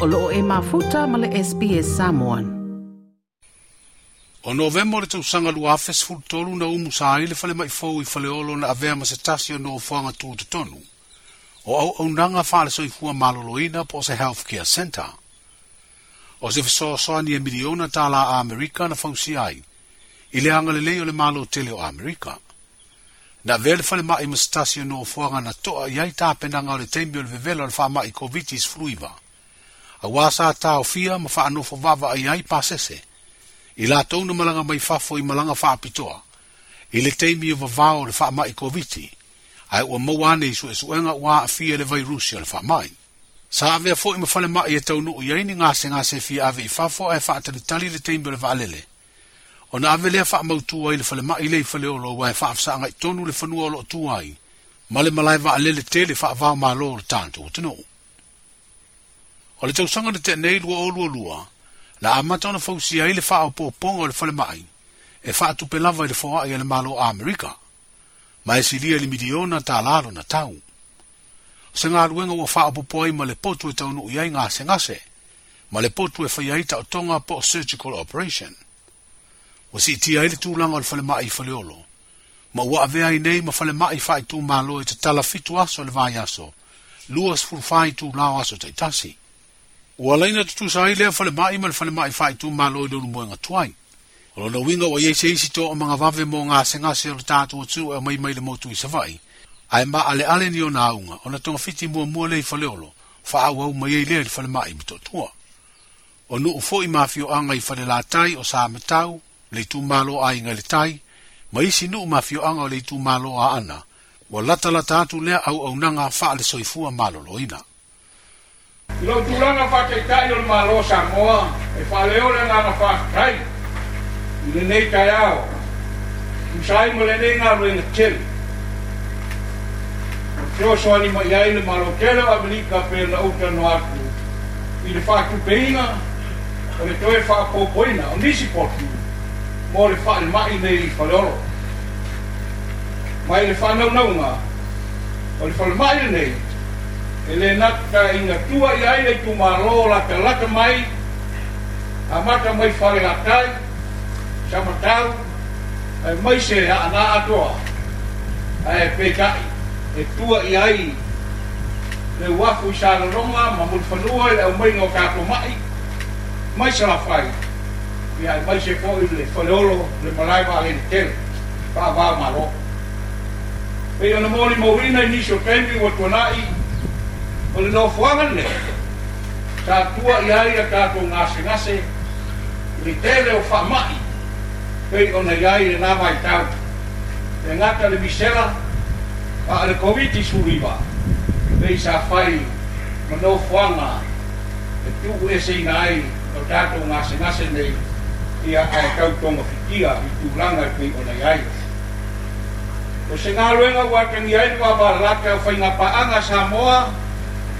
o loo e mafuta ma le SPS Samoan. O novemba o le tausaga lua afe sefulutolu na umu sa i le falemaifou i faleolo na avea ma se tasi o nofoaga tuatotonu o i fua maloloina po se healthcare center o se fesoasoa nia miliona tala a amerika na fausia ai i le agalelei o le malo tele o amerika na avea le falemaʻi ma se tasi o nofoaga na toʻa i ai tapenaga o le taimi o le vevela o le faamaʻi koviti sefuluiva auā sa fia ma fa faanofo vava ai ai pasese i latou na malanga mai fa fafo i malaga faapitoa i le taimi o vavao o le faamaʻi koviti ae ua maua ane i suʻesuʻega ua fia le vairusi o le mai sa ave fo avea foʻi ma falemaʻi e taunuu i ai ni gasegase fia ave i fafo ae faatalitali le taimi o le vaalele ona ave lea faamautū ai le falemaʻi i le ifaleolou ae faafasaaga i tonu le fanua o loo tu ai ma le malae vaalele tele faavao mālō o le tatou atunuu o le tausaga le teanei lua olualua la amata ona fausia ai le faaopoopoga o le falemaʻi e faatupe lava i le foaʻi a malo a amerika ma e silia i le miliona talalo na tau o se galuega ua faaopoopo ai ma le potu e taunuu i ai gasegase ma le potu e faia ai taʻotoga po surgical operation ua siitia ai le tulaga o le falemaʻi i faleolo ma ua avea ai nei ma falemaʻi malo e tatala fitu aso o le vaiaso lua sfulufā i tulao aso taʻitasi ua laina tutusai lea falemaʻi ma le falemaʻi faaitumālo i lona moega tuai o lona uiga ua iaiseisi toʻa ma gavave mo gasegase o le tatou atu e mai mai le motui savaʻi ae maʻaleʻale ni ona auga fiti togafiti muamua lei faleolo faaauau mai ai lea i le falemaʻi ma toʻatua o nuu foʻi mafioaga i falelatai o sa matau le itumālo aiga i le tai ma isi nuu mafioaga o le itumālo a ana ua latalata atu lea auaunaga faʻale soifua malōlōina Lo tulanga fa ke tai o malo sa moa, e fa leo le ngana fa kai. Le nei kai ao. Usai mo le nei ngā rui na tel. O teo soa ni ma iai le malo kele wa blika pe na uta no aku. I le fa kupeina, o le toe fa kōpoina, o nisi poti. Mo le fa le mai nei i fa loro. Mai le fa nau nau ngā. O le fa le mai nei, e le naka ina tua i ai le tu maro la ka laka mai a maka mai fare la kai sa matau e mai se a na atoa a e pekai e tua i ai le wafu i sara ronga ma mulu fanua e le au mai ngau kato mai mai se la fai i ai mai se koi le faleolo le marai wa le tele pa wa maro e ana mori maurina i nisho tembi wa tuanai i O le nofuanga le, ta tua i aia ta ko ngase ngase, ni tele o whamai, Pe o na iai le nama tau. Te ngata le bisela, pa le COVID i suriwa, pei sa whai, ma nofuanga, e tuku ese i ngai, o ta ko ngase ngase nei, i a ai tau tonga fitia, i tu langa pei o na iai. O se ngā luenga wakangiai, wabarata, o whainga paanga Samoa, o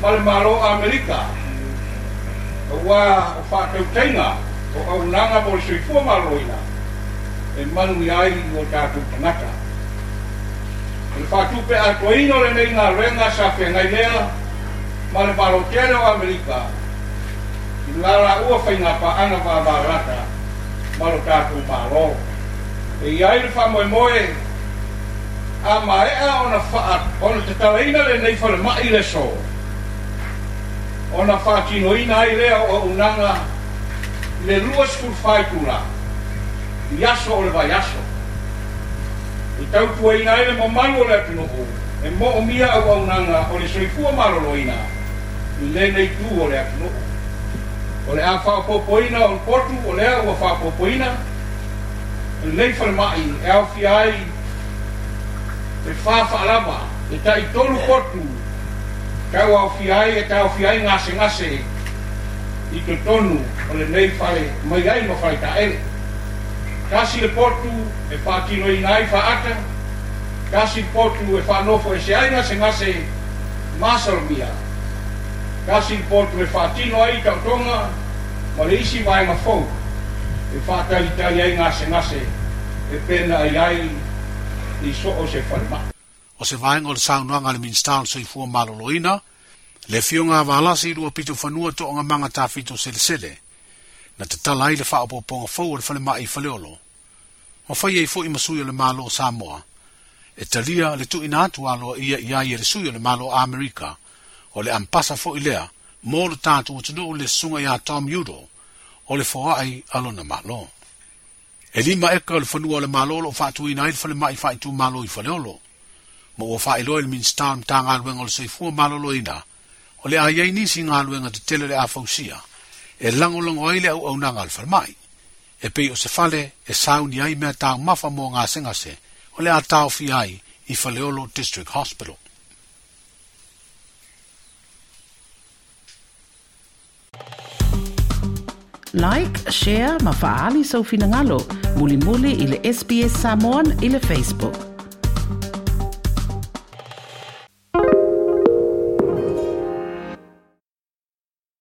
male malo Amerika. O wa o fa ke o au nanga mo sui fu malo ina. E manu ya i mo ta tu tanaka. E fa tu pe a ko ino le nei na renga sa fe nga ilea male malo kele o Amerika. I lala ua fa pa ana va va rata malo ta tu E ya i fa mo mo e a mai a ona fa ona te tau ina le nei fa le mai le so ona whātinoina ai rea o unanga le rua skul whaitura yaso o le vai yaso i tau tua ina ele mo manu o le atunoko e mo o mia au au nanga o le soifua marolo ina i le nei tu o le atunoko o le a wha popo ina o le portu o le a ua wha popo ina o e le nei whare mai e au fi ai e wha wha lama e ta i tolu portu tau au fiai e fiai ngase ngase i tonu o le nei fale mai ai ma ele kasi le potu e faatinoina ai ata kasi potu e faanofo e ngase masal mia kasi potu e faatino ai tonga ma le isi vaegafou e tali ai ngase e pena ai ai i o se falemaʻi o se vaenga o le saunuanga le minsta o soi fua maloloina, le fio ngā wālasi i rua pito whanua to o ngā manga tāwhito sele sele, na te tala i le wha opo ponga fau o le mai i whaleolo. O whai e fwoi masui o le malo o Samoa, e talia le tu ina atu alo ia ia i le sui o le malo o Amerika, o le ampasa fwoi lea, mō le tātu o tunu o le sunga ia Tom Yudo, o le fwoa ai alo na malo. E lima eka o le whanua le malo o fatu ina i le whale mai fai whaitu malo i whaleolo, mo o fa ilo il min stam tang al wen ol sei fu malo lo ina o le ai ai ni sin al wen at tele le afausia e lang o lang o ile au au nang al farmai e pe o se fale e sau ni ai ma tang ma fa mo nga sen a se o le atao fi ai i faleolo district hospital Like, share, ma faali sa so ufinangalo. Muli-muli ili SBS Samoan ili Facebook.